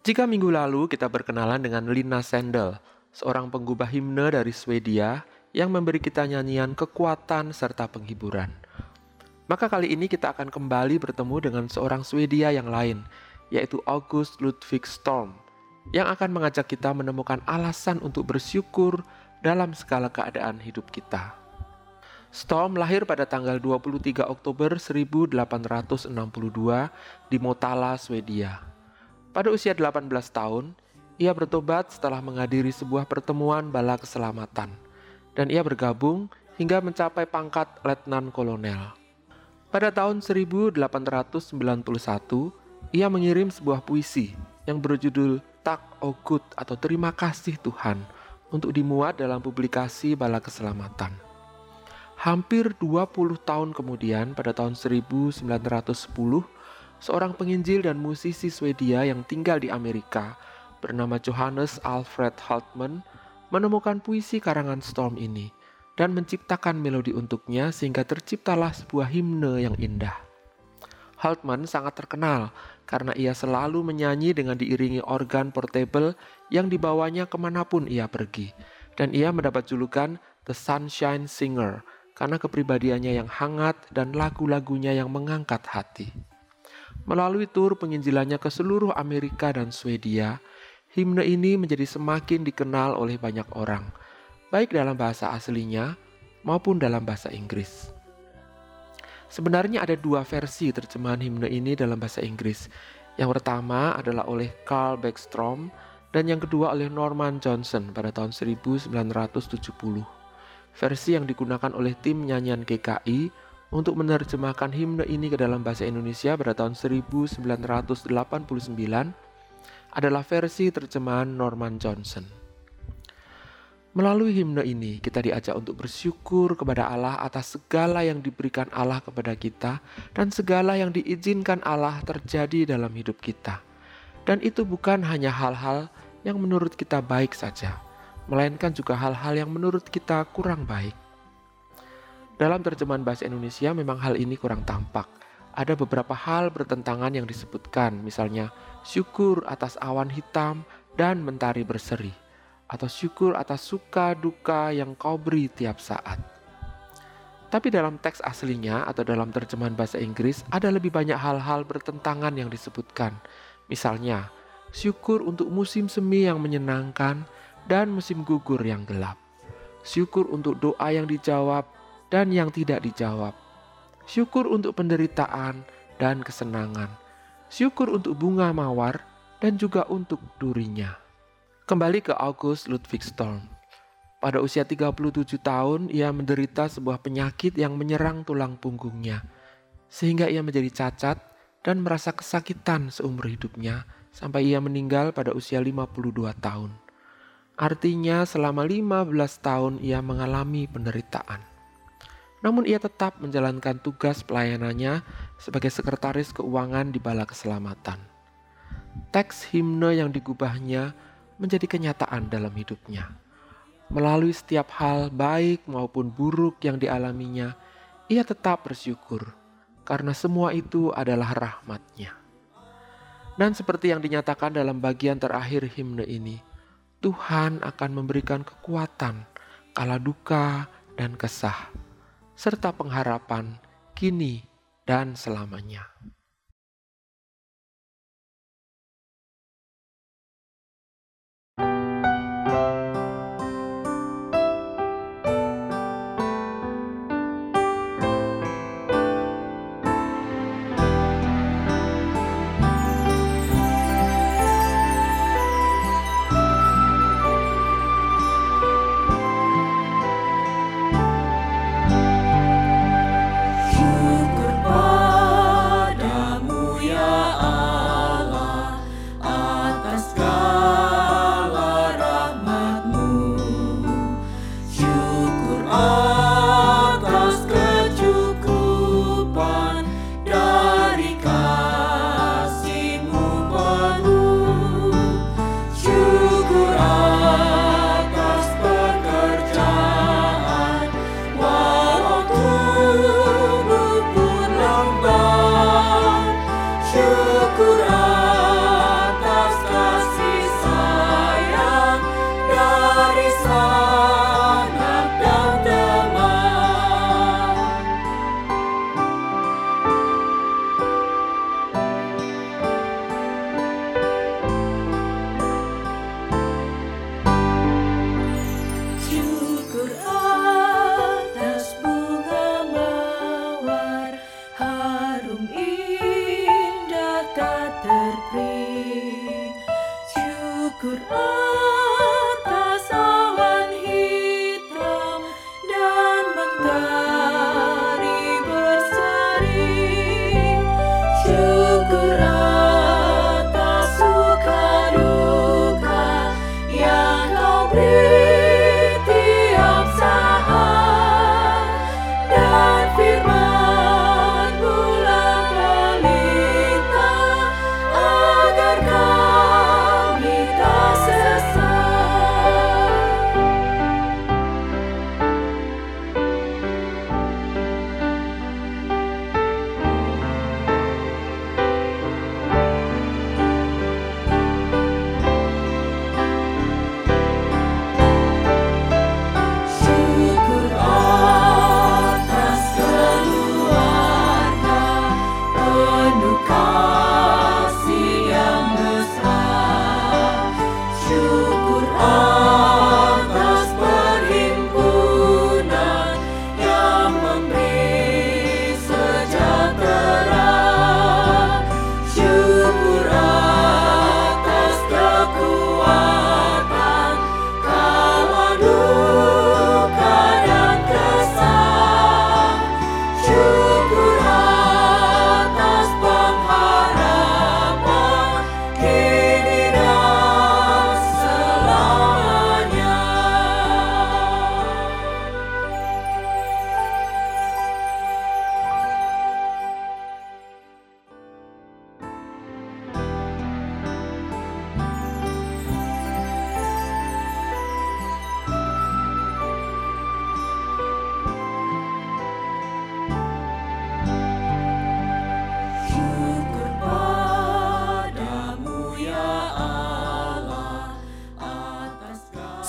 Jika minggu lalu kita berkenalan dengan Lina Sandel, seorang penggubah himne dari Swedia yang memberi kita nyanyian kekuatan serta penghiburan. Maka kali ini kita akan kembali bertemu dengan seorang Swedia yang lain, yaitu August Ludwig Storm, yang akan mengajak kita menemukan alasan untuk bersyukur dalam segala keadaan hidup kita. Storm lahir pada tanggal 23 Oktober 1862 di Motala, Swedia. Pada usia 18 tahun, ia bertobat setelah menghadiri sebuah pertemuan bala keselamatan, dan ia bergabung hingga mencapai pangkat letnan kolonel. Pada tahun 1891, ia mengirim sebuah puisi yang berjudul Tak Ogut atau Terima Kasih Tuhan untuk dimuat dalam publikasi Bala Keselamatan. Hampir 20 tahun kemudian pada tahun 1910 seorang penginjil dan musisi Swedia yang tinggal di Amerika bernama Johannes Alfred Haltman menemukan puisi karangan Storm ini dan menciptakan melodi untuknya sehingga terciptalah sebuah himne yang indah. Haltman sangat terkenal karena ia selalu menyanyi dengan diiringi organ portable yang dibawanya ke mana pun ia pergi. Dan ia mendapat julukan The Sunshine Singer karena kepribadiannya yang hangat dan lagu-lagunya yang mengangkat hati. Melalui tur penginjilannya ke seluruh Amerika dan Swedia, himne ini menjadi semakin dikenal oleh banyak orang, baik dalam bahasa aslinya maupun dalam bahasa Inggris. Sebenarnya ada dua versi terjemahan himne ini dalam bahasa Inggris. Yang pertama adalah oleh Carl Beckstrom dan yang kedua oleh Norman Johnson pada tahun 1970. Versi yang digunakan oleh tim nyanyian GKI untuk menerjemahkan himne ini ke dalam bahasa Indonesia pada tahun 1989 adalah versi terjemahan Norman Johnson. Melalui himne ini, kita diajak untuk bersyukur kepada Allah atas segala yang diberikan Allah kepada kita dan segala yang diizinkan Allah terjadi dalam hidup kita. Dan itu bukan hanya hal-hal yang menurut kita baik saja, melainkan juga hal-hal yang menurut kita kurang baik. Dalam terjemahan bahasa Indonesia memang hal ini kurang tampak. Ada beberapa hal bertentangan yang disebutkan, misalnya syukur atas awan hitam dan mentari berseri, atau syukur atas suka duka yang kau beri tiap saat. Tapi dalam teks aslinya atau dalam terjemahan bahasa Inggris ada lebih banyak hal-hal bertentangan yang disebutkan. Misalnya, syukur untuk musim semi yang menyenangkan dan musim gugur yang gelap. Syukur untuk doa yang dijawab dan yang tidak dijawab. Syukur untuk penderitaan dan kesenangan. Syukur untuk bunga mawar dan juga untuk durinya. Kembali ke August Ludwig Storm. Pada usia 37 tahun, ia menderita sebuah penyakit yang menyerang tulang punggungnya. Sehingga ia menjadi cacat dan merasa kesakitan seumur hidupnya sampai ia meninggal pada usia 52 tahun. Artinya selama 15 tahun ia mengalami penderitaan namun ia tetap menjalankan tugas pelayanannya sebagai sekretaris keuangan di Bala Keselamatan. Teks himne yang digubahnya menjadi kenyataan dalam hidupnya. Melalui setiap hal baik maupun buruk yang dialaminya, ia tetap bersyukur karena semua itu adalah rahmatnya. Dan seperti yang dinyatakan dalam bagian terakhir himne ini, Tuhan akan memberikan kekuatan kala duka dan kesah serta pengharapan kini dan selamanya.